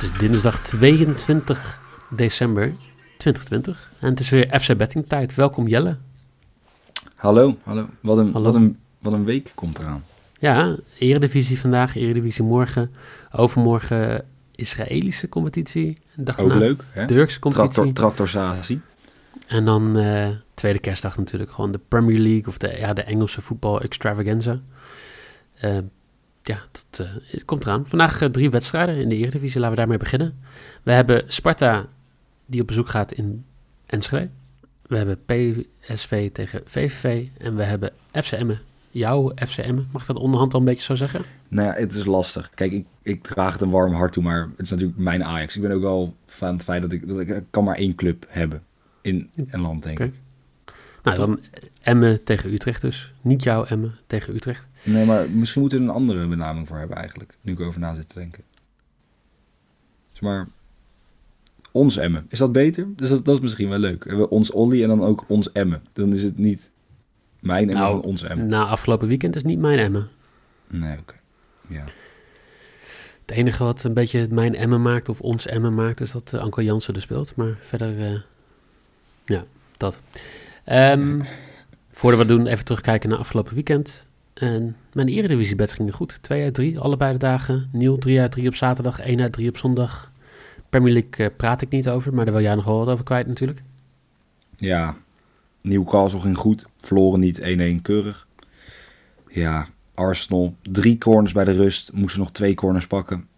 Het is dinsdag 22 december 2020 en het is weer FC Betting tijd. Welkom Jelle. Hallo, hallo. Wat een, Hallo. Wat een, wat een week komt eraan. Ja, Eredivisie vandaag, Eredivisie morgen. Overmorgen Israëlische competitie. Dag Ook leuk, hè? Turkse competitie. Tractor, tractorsatie. En dan eh, tweede kerstdag natuurlijk gewoon de Premier League of de, ja, de Engelse voetbal extravaganza. Eh, ja, dat eh, komt eraan. Vandaag eh, drie wedstrijden in de Eredivisie. Laten we daarmee beginnen. We hebben Sparta die op bezoek gaat in Enschede. We hebben PSV tegen VVV. En we hebben FC Emmen. Jouw FC Emmen. Mag dat onderhand al een beetje zo zeggen? Nou ja, het is lastig. Kijk, ik, ik draag het een warm hart toe, maar het is natuurlijk mijn Ajax. Ik ben ook wel van het feit dat ik, dat ik kan maar één club hebben in een land, denk ik. Nou, dan Emmen tegen Utrecht dus. Niet jouw Emmen tegen Utrecht. Nee, maar misschien moeten we er een andere benaming voor hebben eigenlijk, nu ik over na zit te denken. Zeg maar, ons Emmen. Is dat beter? Dus dat, dat is misschien wel leuk. We hebben ons Olly en dan ook ons Emmen. Dan is het niet mijn Emmen, Nou, maar ons Emmen. Na afgelopen weekend is niet mijn Emmen. Nee, oké. Ja. Het enige wat een beetje mijn Emmen maakt, of ons Emmen maakt, is dat uh, Anko Jansen er speelt. Maar verder, eh, ja, dat. Ehm, voordat we doen, even terugkijken naar afgelopen weekend. En mijn Eredivisie-bed ging goed. 2 uit 3, allebei de dagen. Nieuw 3 uit 3 op zaterdag, 1 uit 3 op zondag. Premier League eh, praat ik niet over, maar daar wil jij nog wel wat over kwijt natuurlijk. Ja, Newcastle ging goed. Verloren niet 1-1 keurig. Ja, Arsenal. Drie corners bij de rust. Moesten nog twee corners pakken.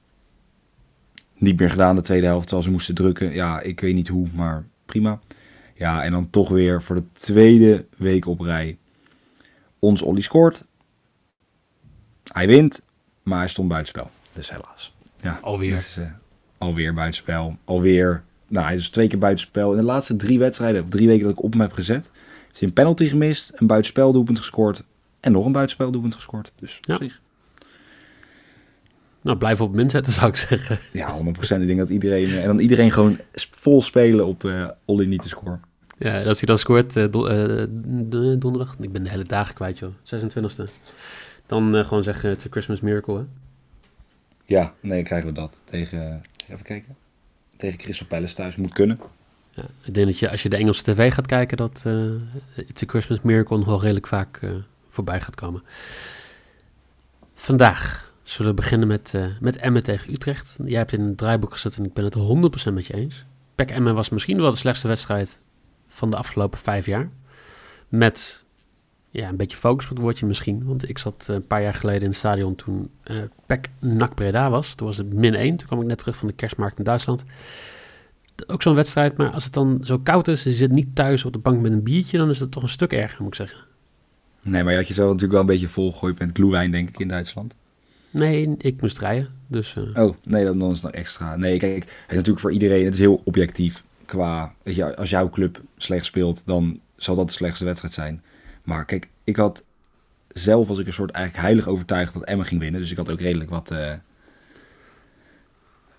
Niet meer gedaan de tweede helft, terwijl ze moesten drukken. Ja, ik weet niet hoe, maar prima. Ja, en dan toch weer voor de tweede week op rij. Ons Olly scoort. Hij wint, maar hij stond buitenspel. Dus helaas. Ja, Alweer. dus, eh, alweer buitenspel. Alweer. Nou, hij is twee keer buitenspel. In de laatste drie wedstrijden, of drie weken dat ik op hem heb gezet, heeft hij een penalty gemist, een buitenspeldoelpunt gescoord en nog een buitenspeldoelpunt gescoord. Dus Ja. op zich. Nou, blijf op min zetten, zou ik zeggen. Ja, 100%. Ik denk dat iedereen... En dan iedereen gewoon vol spelen op eh Olly niet te scoren. Ja, en als hij dan scoort eh, do- eh, de- donderdag, ik ben de hele dagen kwijt joh, 26e. Dan eh, gewoon zeggen, is een Christmas miracle hè. Ja, nee, krijgen we dat. Tegen, even kijken. Tegen Crystal Palace thuis. Moet kunnen. Ja, ik denk dat je, als je de Engelse tv gaat kijken, dat eh It's a Christmas Miracle nog wel redelijk vaak eh, voorbij gaat komen. Vandaag zullen we beginnen met, met Emmen tegen Utrecht. Jij hebt in het draaiboek gezet en ik ben het 100% met je eens. PEC Emmen was misschien wel de slechtste wedstrijd van de afgelopen vijf jaar. Met ja, een beetje focus op het woordje misschien. Want ik zat eh, een paar jaar geleden in het stadion toen eh PEC NAC Breda was. Toen was het min 1. Toen kwam ik net terug van de kerstmarkt in Duitsland ook zo'n wedstrijd, maar als het dan zo koud is, je zit niet thuis op de bank met een biertje, dan is het toch een stuk erger, moet ik zeggen. Nee, maar je had jezelf natuurlijk wel een beetje volgegooid met glühwein, denk ik, in Duitsland. Nee, ik moest rijden, dus eh, Oh, nee, dan, dan is het nog extra. Nee, kijk, het is natuurlijk voor iedereen, het is heel objectief. Qua, weet je, als jouw club slecht speelt, dan zal dat de slechtste wedstrijd zijn. Maar kijk, ik had zelf was ik een soort eigenlijk heilig overtuigd dat Emmen ging winnen. Dus ik had ook redelijk wat, eh,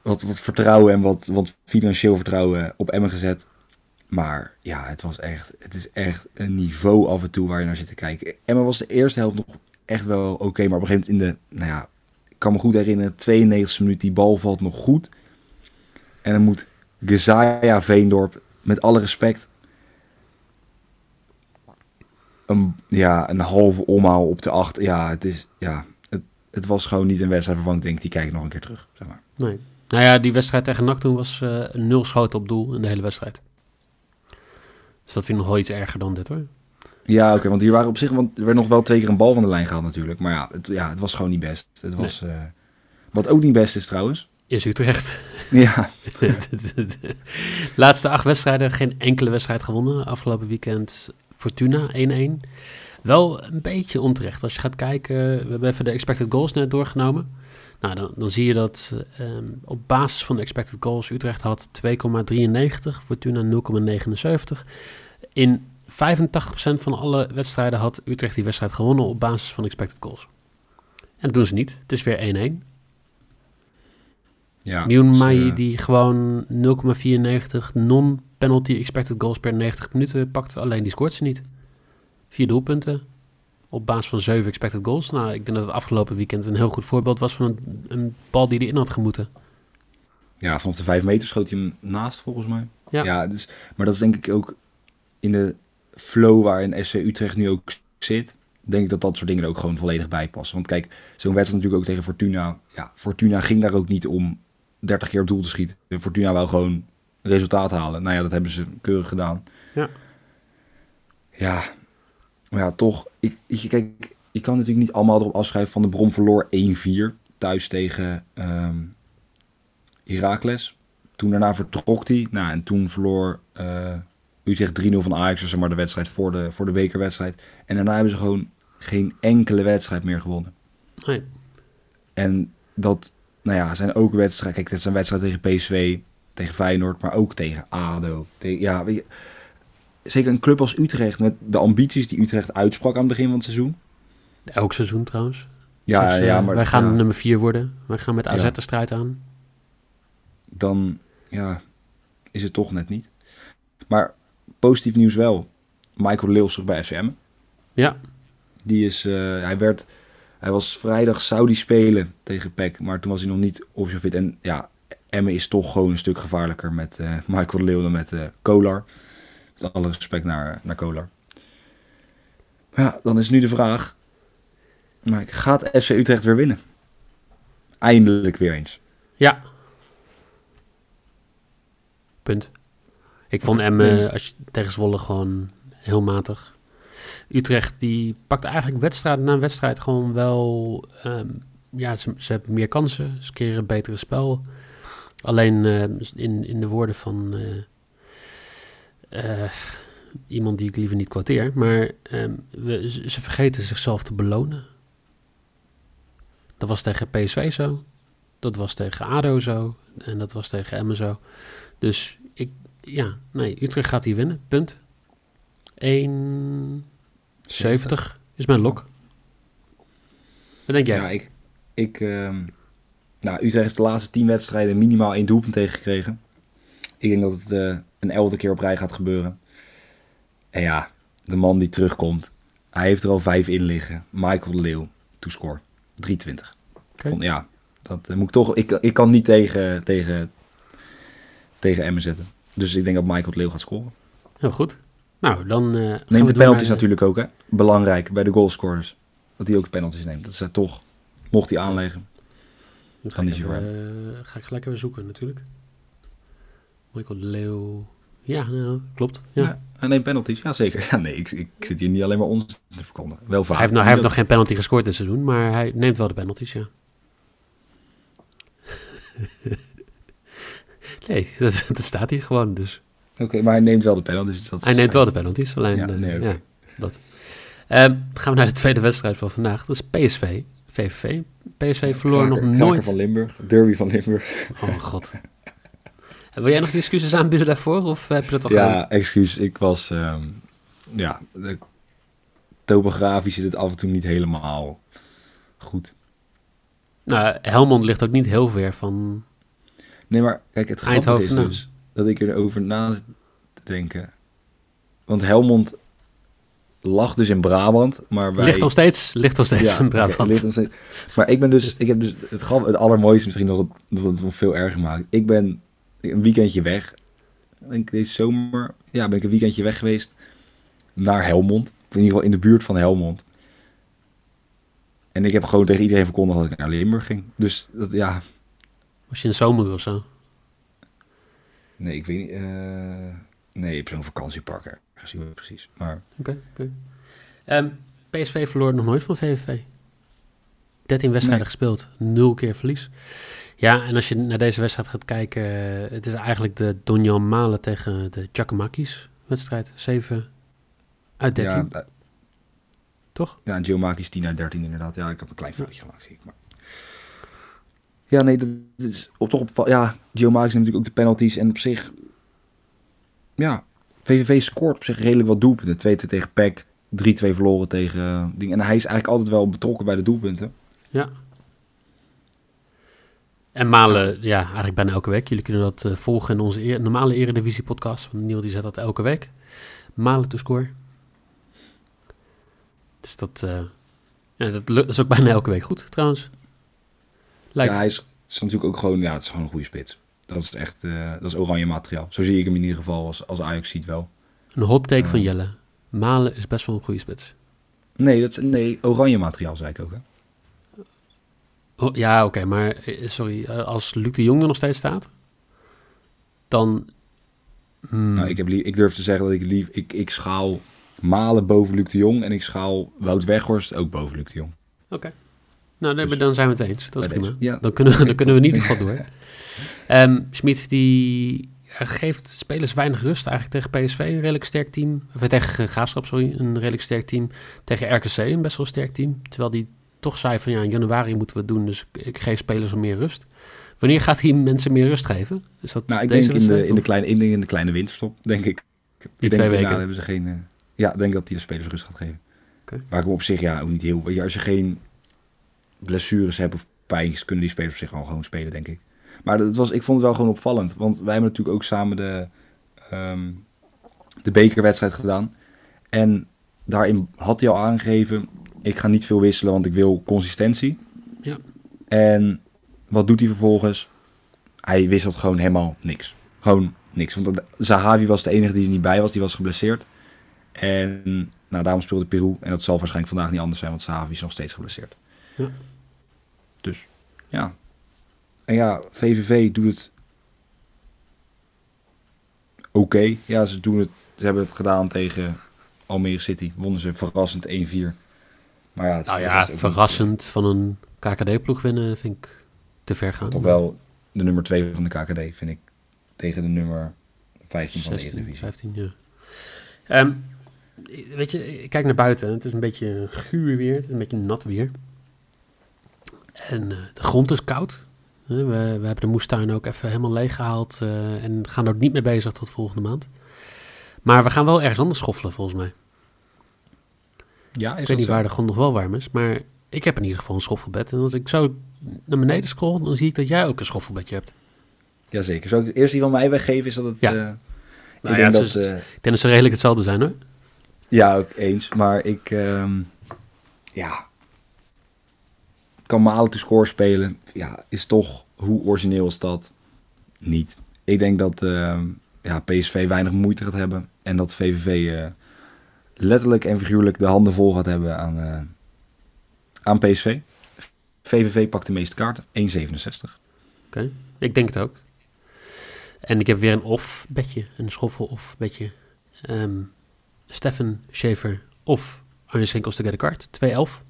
wat, wat vertrouwen en wat, wat financieel vertrouwen op Emmen gezet. Maar ja, het was echt, het is echt een niveau af en toe waar je naar zit te kijken. Emmen was de eerste helft nog echt wel oké, maar op een gegeven moment in de, nou ja, ik kan me goed herinneren, 92 minuut, die bal valt nog goed. En dan moet Gezaya Veendorp, met alle respect, een, ja, een halve omhaal op de acht. Ja, het is, ja, het, het was gewoon niet een wedstrijd waarvan ik denk, die kijk ik nog een keer terug. Zeg maar. nee. Nou ja, die wedstrijd tegen NAC toen was eh, nul schoten op doel in de hele wedstrijd. Dus dat vind ik nog wel iets erger dan dit hoor. Ja, oké, want hier waren op zich, want er werd nog wel twee keer een bal van de lijn gehaald natuurlijk. Maar ja, het, ja, het was gewoon niet best. Het was, eh, wat ook niet best is trouwens, is Utrecht. Ja, Laatste acht wedstrijden, geen enkele wedstrijd gewonnen. Afgelopen weekend Fortuna 1-1. Wel een beetje onterecht. Als je gaat kijken, we hebben even de expected goals net doorgenomen. Nou, dan, dan zie je dat ehm, op basis van de expected goals Utrecht had 2,93, Fortuna 0,79. In 85% van alle wedstrijden had Utrecht die wedstrijd gewonnen op basis van expected goals. En dat doen ze niet. Het is weer 1-1. ja. Mion dus, Mai eh, die gewoon 0,94 non-penalty expected goals per 90 minuten pakt. Alleen die scoort ze niet. Vier doelpunten op basis van 7 expected goals. Nou, ik denk dat het afgelopen weekend een heel goed voorbeeld was van een, een bal die erin had gemoeten. ja, vanaf de vijf meter schoot hij hem naast, volgens mij. Ja. Ja, dus, maar dat is denk ik ook in de flow waarin SC Utrecht nu ook zit. Denk ik dat dat soort dingen er ook gewoon volledig bij passen. Want kijk, zo'n wedstrijd natuurlijk ook tegen Fortuna. Ja, Fortuna ging daar ook niet om 30 keer op doel te schieten. Fortuna wou gewoon resultaat halen. Nou ja, dat hebben ze keurig gedaan. Ja. Ja, maar ja, toch. Ik, ik, kijk, je kan natuurlijk niet allemaal erop afschrijven van de Brom verloor 1-4 thuis tegen Heracles. Toen daarna vertrok hij. Nou, en toen verloor eh Utrecht 3-0 van Ajax. Zeg maar de wedstrijd voor de, voor de bekerwedstrijd. En daarna hebben ze gewoon geen enkele wedstrijd meer gewonnen. Nee. En dat, nou ja, zijn ook wedstrijden. Kijk, dit is een wedstrijd tegen PSV, tegen Feyenoord, maar ook tegen ADO. Tegen, ja, weet je, zeker een club als Utrecht met de ambities die Utrecht uitsprak aan het begin van het seizoen. Elk seizoen trouwens. Ja, ja, maar wij gaan ja, nummer 4 worden. Wij gaan met AZ Ja. de strijd aan. dan ja, is het toch net niet. Maar positief nieuws wel. Michael terug bij FCM. Ja, Die is, eh, hij werd, hij was vrijdag Saudi spelen tegen PEC, maar toen was hij nog niet officieel fit. En ja, Emmen is toch gewoon een stuk gevaarlijker met eh, Michael de Leeuw dan met eh Kolar. Met alle respect naar, naar Kolar. Ja, dan is nu de vraag, maar gaat FC Utrecht weer winnen? Eindelijk weer eens. ja. Punt. Ik vond Emmen als je, tegen Zwolle gewoon heel matig. Utrecht die pakt eigenlijk wedstrijd na wedstrijd gewoon wel... ehm, ja, ze, ze hebben meer kansen. Ze keren een betere spel. Alleen eh, in, in de woorden van eh, eh, iemand die ik liever niet quoteer... maar ehm, we, ze vergeten zichzelf te belonen. Dat was tegen PSV zo. Dat was tegen ADO zo. En dat was tegen Emmen zo. Dus ik, ja, nee, Utrecht gaat hier winnen. Punt. 1,70 is mijn lok. Wat denk jij? Ja, ik, ik ehm, nou, Utrecht heeft de laatste tien wedstrijden minimaal één doelpunt tegengekregen. Ik denk dat het eh, een elfde keer op rij gaat gebeuren. En ja, de man die terugkomt, hij heeft er al vijf in liggen. Michael de Leeuw, toescore, 320. Oké. Vond, ja, dat eh, moet ik toch, ik, ik kan niet tegen, tegen, tegen Emmen zetten. Dus ik denk dat Michael de Leeuw gaat scoren. Heel goed. Nou, dan we Neemt de penalties naar- natuurlijk ook, hè? Belangrijk bij de goalscorers. Dat hij ook de penalties neemt. Dat is toch, mocht hij aanleggen. Ga Kan niet zo eh, ga ik gelijk even zoeken natuurlijk. Michael Leeuw. Ja, nou, klopt. Ja. Ja. Hij neemt penalties, ja zeker. Ja, nee, ik, ik zit hier niet alleen maar ons te verkondigen. Wel vaak. Hij heeft, nou, hij heeft nog geen penalty gescoord dit seizoen, maar hij neemt wel de penalties, ja. nee, dat, dat staat hier gewoon, dus. Oké, maar hij neemt wel de penalties. dus dat Hij neemt wel de penalties, alleen... Ja, eh, nee, oké. ja, dat. Ehm, gaan we naar de tweede wedstrijd van vandaag. Dat is PSV, VVV. PSV verloor nog nooit... Kraker van Limburg, derby van Limburg. Oh god. Wil jij nog je excuses aanbieden daarvoor, of heb je dat al gedaan? Ja, excuus. Ik was... ehm, ja, de, topografisch zit het af en toe niet helemaal goed. Nou, Helmond ligt ook niet heel ver van... Nee, maar kijk, het grappige is dus dat ik erover na zit te denken. Want Helmond lag dus in Brabant, maar wij... Ligt nog steeds, ligt nog steeds in Brabant. steeds. Maar ik ben dus, ik heb dus het, grap, het allermooiste misschien nog, dat het nog veel erger maakt. Ik ben een weekendje weg. Ik denk deze zomer, ja, ben ik een weekendje weg geweest naar Helmond. In ieder geval in de buurt van Helmond. En ik heb gewoon tegen iedereen verkondigd dat ik naar Limburg ging. Dus dat, ja, Was je in de zomer of zo? nee, ik weet niet. eh, nee, op zo'n vakantiepark precies. Maar Oké. Ehm, PSV verloor nog nooit van VVV. 13 wedstrijden gespeeld, nul keer verlies. Ja, en als je naar deze wedstrijd gaat kijken, eh, het is eigenlijk de Donjan Malen tegen de Giacomakis wedstrijd. 7 uit 13, Ja, da- toch? ja en Geomakis 10 uit 13 inderdaad. Ja, ik heb een klein foutje gemaakt, zie ik. Maar... Ja, nee, dat is op toch op. Ja, Geomakis neemt natuurlijk ook de penalties. En op zich... Ja, VVV scoort op zich redelijk wat doelpunten. 2-2 tegen PEC, 3-2 verloren tegen... ding. En hij is eigenlijk altijd wel betrokken bij de doelpunten. Ja. En Malen, ja, eigenlijk bijna elke week. Jullie kunnen dat eh, volgen in onze normale Eredivisie podcast. Want Niel die zet dat elke week. Malen to score. Dus dat, eh, ja, dat, lukt- dat is ook bijna elke week goed trouwens. Lijkt. Ja, hij is, is natuurlijk ook gewoon... Ja, het is gewoon een goede spits. Dat is echt... eh, dat is oranje materiaal. Zo zie ik hem in ieder geval als, als Ajax ziet wel. Een hot take van Ja. Jelle. Malen is best wel een goede spits. Nee, dat is, nee oranje materiaal zei ik ook, hè. Oh, ja, oké, maar eh, sorry. eh, als Luc de Jong er nog steeds staat, dan... hmm, Nou, ik, heb lief, ik durf te zeggen dat ik lief... Ik, ik schaal Malen boven Luc de Jong... en ik schaal Wout Weghorst ook boven Luc de Jong. Oké. Nou, nee, Dus- dan zijn we het eens. Dat is prima. ja. Dan, kunnen we, dan kunnen we in ieder geval door. Ehm Schmid, die ja, geeft spelers weinig rust eigenlijk tegen PSV. Een redelijk sterk team. Of eh, tegen Graafschap, sorry. Een redelijk sterk team. Tegen RKC, een best wel sterk team. Terwijl die toch zei van ja, in januari moeten we het doen. Dus ik, ik geef spelers wat meer rust. Wanneer gaat hij mensen meer rust geven? Is dat Nou, ik deze denk in de, in, de kleine, in, de, in de kleine winterstop, denk ik. ik denk, twee weken? hebben ze geen... eh, ja, ik denk dat hij de spelers rust gaat geven. Oké. Maar ik op zich ja, ook niet heel... Als je geen blessures hebt of pijntjes, kunnen die spelers op zich al gewoon spelen, denk ik. Maar dat was, ik vond het wel gewoon opvallend. Want wij hebben natuurlijk ook samen de, ehm, de bekerwedstrijd gedaan. En daarin had hij al aangegeven... ik ga niet veel wisselen, want ik wil consistentie. Ja. En wat doet hij vervolgens? Hij wisselt gewoon helemaal niks. Gewoon niks. Want Zahavi was de enige die er niet bij was. Die was geblesseerd. En nou, daarom speelde Peru. En dat zal waarschijnlijk vandaag niet anders zijn. Want Zahavi is nog steeds geblesseerd. Ja. Dus ja. En ja, VVV doet het oké. Ja, ze, doen het, ze hebben het gedaan tegen Almere City. Wonnen ze verrassend 1-4. Maar ja, het Nou ja, niet- verrassend van een KKD-ploeg winnen vind ik te ver gaan. Toch wel de nummer 2 van de KKD, vind ik. Tegen de nummer 15 van de 16, Eredivisie. 15, ja. Ehm, weet je, ik kijk naar buiten. Het is een beetje guur weer. Het is een beetje nat weer. En eh, de grond is koud. We, we hebben de moestuin ook even helemaal leeggehaald. eh en gaan er niet mee bezig tot volgende maand. Maar we gaan wel ergens anders schoffelen, volgens mij. Ja, is ik weet niet waar de grond nog wel warm is. Maar ik heb in ieder geval een schoffelbed. En als ik zo naar beneden scroll, dan zie ik dat jij ook een schoffelbedje hebt. Jazeker. Zou ik eerst die van mij weggeven? Is dat het... Ja. eh, Nou ik ja, denk het dat... is- eh, Ik denk dat ze redelijk hetzelfde zijn, hoor. ja, ook eens. Maar ik... ehm, ja... Kan Malen to score spelen. Ja, is toch... Hoe origineel is dat? Niet. Ik denk dat ehm, ja, PSV weinig moeite gaat hebben. En dat VVV eh, letterlijk en figuurlijk de handen vol gaat hebben aan, eh, aan PSV. VVV pakt de meeste kaarten. 1,67. Oké, ik denk het ook. En ik heb weer een off-bedje, een schoffel-off bedje. Ehm Stefan Schaefer of Arjen Swinkels to get a card, 2-11.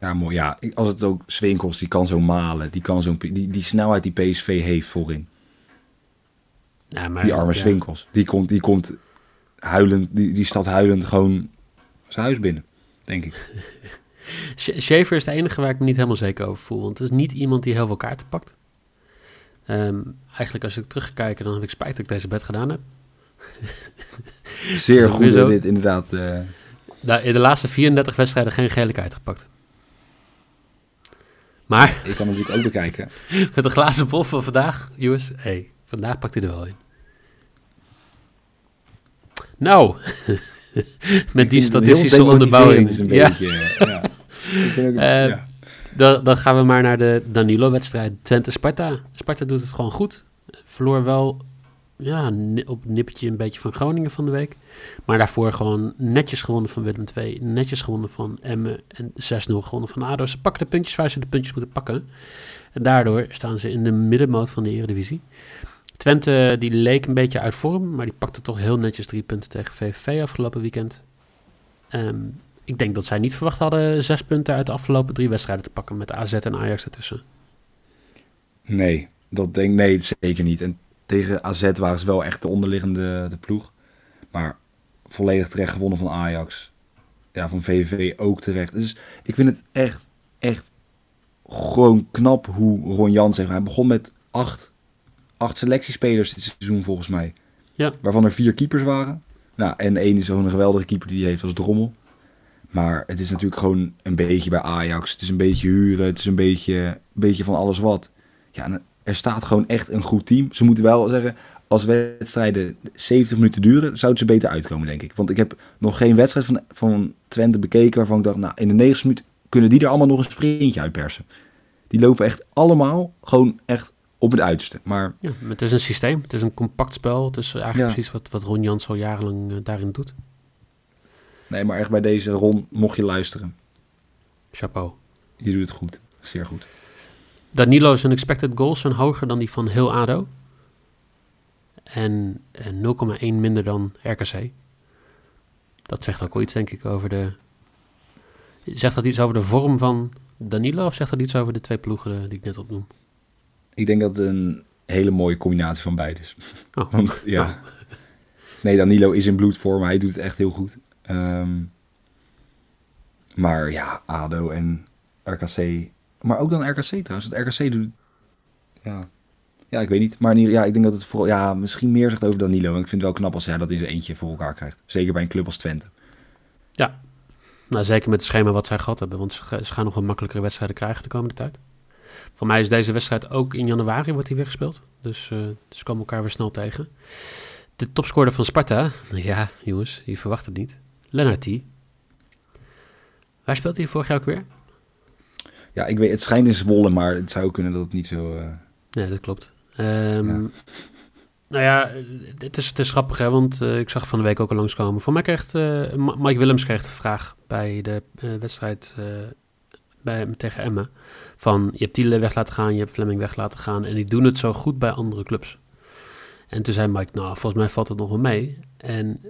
Ja, mooi. Ja, als het ook Swinkels, die kan zo malen. Die, kan zo, die, die snelheid die PSV heeft voorin. Ja, maar, Die arme ja. Swinkels. Die komt, die komt huilend, die, die stapt huilend gewoon zijn huis binnen. Denk ik. Sch- Schaefer is de enige waar ik me niet helemaal zeker over voel. Want het is niet iemand die heel veel kaarten pakt. Ehm, eigenlijk als ik terug ga kijken, dan heb ik spijt dat ik deze bed gedaan heb. Zeer goed dit inderdaad... eh, Da- In de laatste 34 wedstrijden geen gele kaart gepakt. Maar ik kan natuurlijk ook bekijken. met de glazen bol van vandaag, jongens. hey, vandaag pakt hij er wel in. Nou, met die statistische onderbouwing. Is een Ja, beetje, eh, ja. Ik vind ook- Eh, ja. dan, dan gaan we maar naar de Danilo-wedstrijd Twente-Sparta. Sparta doet het gewoon goed. Verloor wel ja, op het nippertje een beetje van Groningen van de week. Maar daarvoor gewoon netjes gewonnen van Willem II. Netjes gewonnen van Emmen. En 6-0 gewonnen van ADO. Ze pakken de puntjes waar ze de puntjes moeten pakken. En daardoor staan ze in de middenmoot van de Eredivisie. Twente die leek een beetje uit vorm. Maar die pakte toch heel netjes drie punten tegen VVV afgelopen weekend. Ehm, ik denk dat zij niet verwacht hadden zes punten uit de afgelopen drie wedstrijden te pakken met AZ en Ajax ertussen. Nee, dat denk nee, zeker niet. En tegen AZ waren ze wel echt de onderliggende de ploeg. Maar volledig terecht gewonnen van Ajax. Ja, van VVV ook terecht. Dus ik vind het echt, echt gewoon knap hoe Ron Jans heeft. Hij begon met acht, acht selectiespelers dit seizoen volgens mij. Ja. Waarvan er vier keepers waren. Nou, en één is zo'n geweldige keeper die hij heeft als Drommel. Maar het is natuurlijk gewoon een beetje bij Ajax. Het is een beetje huren. Het is een beetje, een beetje van alles wat. Ja, en er staat gewoon echt een goed team. Ze moeten wel zeggen, als wedstrijden 70 minuten duren, zouden ze beter uitkomen, denk ik. Want ik heb nog geen wedstrijd van, van Twente bekeken waarvan ik dacht, nou, in de 90 minuten kunnen die er allemaal nog een sprintje uitpersen. Die lopen echt allemaal gewoon echt op het uiterste. Maar Ja, maar het is een systeem. Het is een compact spel. Het is eigenlijk Ja. precies wat, wat Ron Jans al jarenlang eh, daarin doet. nee, maar echt bij deze Ron, mocht je luisteren, Chapeau. je doet het goed. Zeer goed. Danilo zijn expected goals zijn hoger dan die van heel ADO. En, en 0,1 minder dan RKC. Dat zegt ook wel iets, denk ik, over de... Zegt dat iets over de vorm van Danilo... of zegt dat iets over de twee ploegen die ik net opnoem? Ik denk dat het een hele mooie combinatie van beide is. Oh. Want, ja. Nee, Danilo is in bloedvorm. Hij doet het echt heel goed. Ehm, maar ja, ADO en RKC. Maar ook dan RKC trouwens. Het RKC doet... Ja. ja, ik weet niet. Maar ja, ik denk dat het vooral... Ja, misschien meer zegt over Danilo. En ik vind het wel knap als hij dat in zijn eentje voor elkaar krijgt. Zeker bij een club als Twente. Nou, zeker met het schema wat zij gehad hebben. Want ze, ga- ze gaan nog wel makkelijkere wedstrijden krijgen de komende tijd. Voor mij is deze wedstrijd ook in januari wordt die weer gespeeld. Dus eh dus ze komen elkaar weer snel tegen. De topscorer van Sparta. Ja, jongens, je verwacht het niet. Lennart T. Waar speelt hij vorig jaar ook weer? Ja, ik weet, het schijnt in Zwolle, maar het zou kunnen dat het niet zo... eh, Nee, dat klopt. Ehm, Ja. Nou ja, het is, het is grappig, hè, want eh, ik zag van de week ook al langskomen. Voor mij kreeg eh, Mike Willems kreeg de vraag bij de wedstrijd bij, tegen Emmen. Van, je hebt Tiele weg laten gaan, je hebt Fleming weg laten gaan. En die doen het zo goed bij andere clubs. En toen zei Mike, nou, volgens mij valt het nog wel mee. En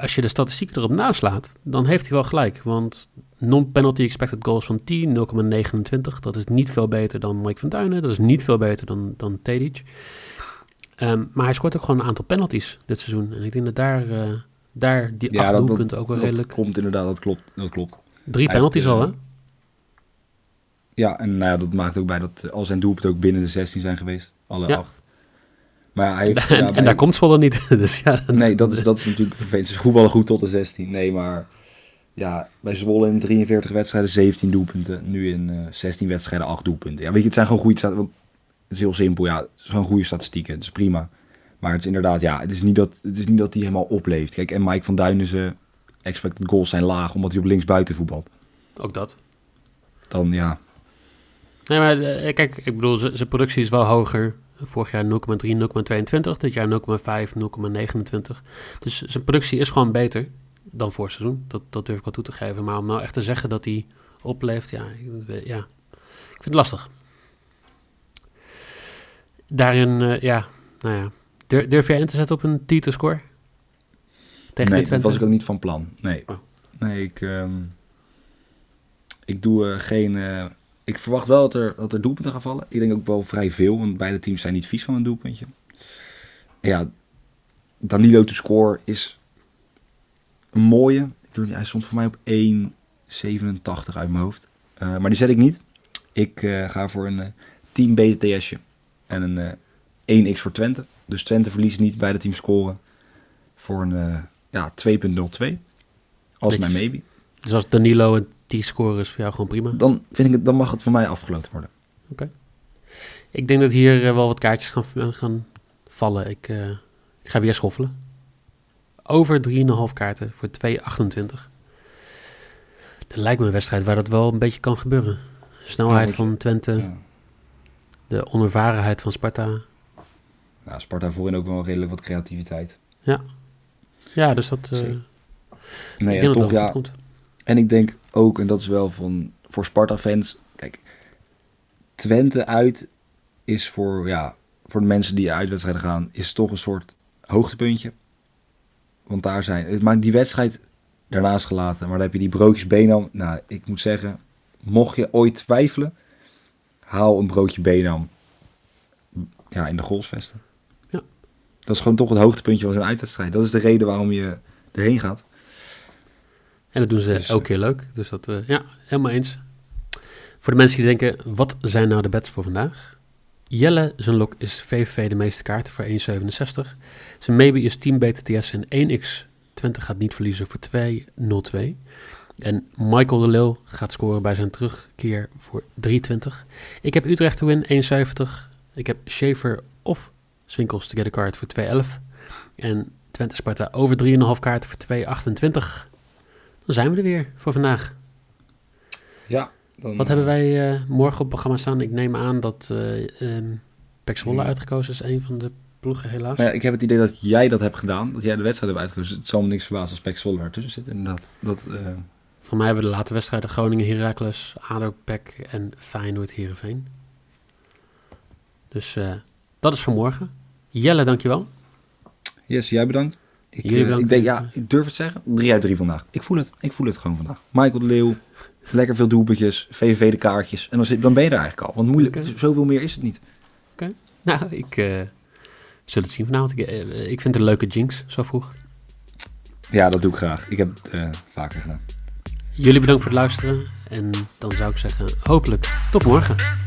als je de statistieken erop naslaat, dan heeft hij wel gelijk. Want non-penalty expected goals van 10, 0,29. Dat is niet veel beter dan Mike van Duinen. Dat is niet veel beter dan, dan Tedic. Ehm, maar hij scoort ook gewoon een aantal penalties dit seizoen. En ik denk dat daar, eh, daar die Ja, acht dat- dat- doelpunten ook wel dat redelijk... komt inderdaad, dat klopt. Dat klopt. Drie hij penalties heeft, al, eh, hè? Ja, en nou ja, dat maakt ook bij dat eh, al zijn doelpunten ook binnen de 16 zijn geweest. Alle Ja. acht. Maar hij heeft, En, daar komt Zwolle niet. dus ja, Nee, dat is, dat is natuurlijk vervelend. Ze voetballen goed tot de 16. Nee, maar ja, bij Zwolle in 43 wedstrijden 17 doelpunten. Nu in eh 16 wedstrijden 8 doelpunten. Ja, weet je, het zijn gewoon goede statistieken. Het is heel simpel, ja. Het is gewoon goede statistieken. Het is prima. Maar het is inderdaad, ja, het is niet dat, het is niet dat hij helemaal opleeft. Kijk, en Mike van Duinen, zijn expected goals zijn laag omdat hij op links buiten voetbalt. ook dat. Dan ja, Nee, maar eh, kijk, ik bedoel, zijn productie is wel hoger. Vorig jaar 0,3, 0,22. Dit jaar 0,5, 0,29. Dus zijn productie is gewoon beter dan vorig seizoen. Dat, dat durf ik wel toe te geven. Maar om nou echt te zeggen dat hij opleeft, ja, ik, ja, ik vind het lastig. Daarin, eh, ja, nou ja. Dur- durf jij in te zetten op een T-score? Tegen nee, dat was ik ook niet van plan. Nee, Oh. nee ik, ehm, ik doe eh, geen... eh, ik verwacht wel dat er, dat er doelpunten gaan vallen. Ik denk ook wel vrij veel, want beide teams zijn niet vies van een doelpuntje. En ja, Danilo to score is een mooie. Hij stond voor mij op 1,87 uit mijn hoofd. Eh, maar die zet ik niet. Ik eh, ga voor een eh, team BTS'je. En een eh 1x voor Twente. Dus Twente verliest niet, beide teams scoren. Voor een ja, 2.02. Als mijn maybe. Dus als Danilo een T-score is voor jou gewoon prima. Dan, vind ik het, dan mag het voor mij afgeloten worden. Ik denk dat hier eh, wel wat kaartjes gaan, eh, gaan vallen. Ik, eh, ik ga weer schoffelen. Over 3,5 kaarten voor 2,28. Dat lijkt me een wedstrijd waar dat wel een beetje kan gebeuren. Snelheid Ja, van Twente, Ja. de onervarenheid van Sparta. Nou, Sparta voorin ook wel redelijk wat creativiteit. Ja, dus dat... eh, Zeker. ik Nee, denk en dat toch dat ja. goed komt. En ik denk ook, en dat is wel van, voor Sparta-fans. Kijk, Twente uit is voor, ja, voor de mensen die uitwedstrijden gaan, is toch een soort hoogtepuntje. Want daar zijn, het maakt die wedstrijd daarnaast gelaten. Maar dan heb je die broodjes Benam. Nou, ik moet zeggen, mocht je ooit twijfelen, haal een broodje Benam ja, in de golfsvesten. Ja. Dat is gewoon toch het hoogtepuntje van zo'n uitwedstrijd. Dat is de reden waarom je erheen gaat. En dat doen ze Dus, elke keer leuk. Dus dat, eh, ja, helemaal eens. Voor de mensen die denken, wat zijn nou de bets voor vandaag? Jelle, zijn lok is VVV de meeste kaarten voor 1,67. Zijn maybe is Team BTTS en 1x 20 gaat niet verliezen voor 2,02. En Michael de Leeuw gaat scoren bij zijn terugkeer voor 3,20. Ik heb Utrecht te win 1,70. Ik heb Schaefer of Swinkels to get a card voor 2,11. En Twente Sparta over 3,5 kaarten voor 2,28. Dan zijn we er weer voor vandaag. Ja. Dan, Wat hebben wij eh, morgen op programma staan? Ik neem aan dat eh um, Pek Zwolle Ja. uitgekozen is, een van de ploegen helaas. Ja, ik heb het idee dat jij dat hebt gedaan. Dat jij de wedstrijd hebt uitgekozen. Het zal me niks verbazen als Pek Zwolle ertussen zit. Inderdaad. Dat, eh, Voor mij hebben we de late wedstrijden Groningen, Heracles, ADO, Pek en Feyenoord, Heerenveen. Dus eh, dat is voor morgen. Jelle, dankjewel. yes, jij bedankt. Ik, eh, ik denk, ja, ik durf het zeggen. 3 uit 3 vandaag. Ik voel het. Ik voel het gewoon vandaag. Michael de Leeuw. Lekker veel doelpuntjes. VVV de kaartjes. En dan, zit, dan ben je er eigenlijk al. Want moeilijk, Oké. zoveel meer is het niet. Nou, ik uh, zul het zien vanavond. Ik, uh, ik vind het een leuke jinx, zo vroeg. Ja, dat doe ik graag. Ik heb het vaker gedaan. Jullie bedankt voor het luisteren. En dan zou ik zeggen, hopelijk tot morgen.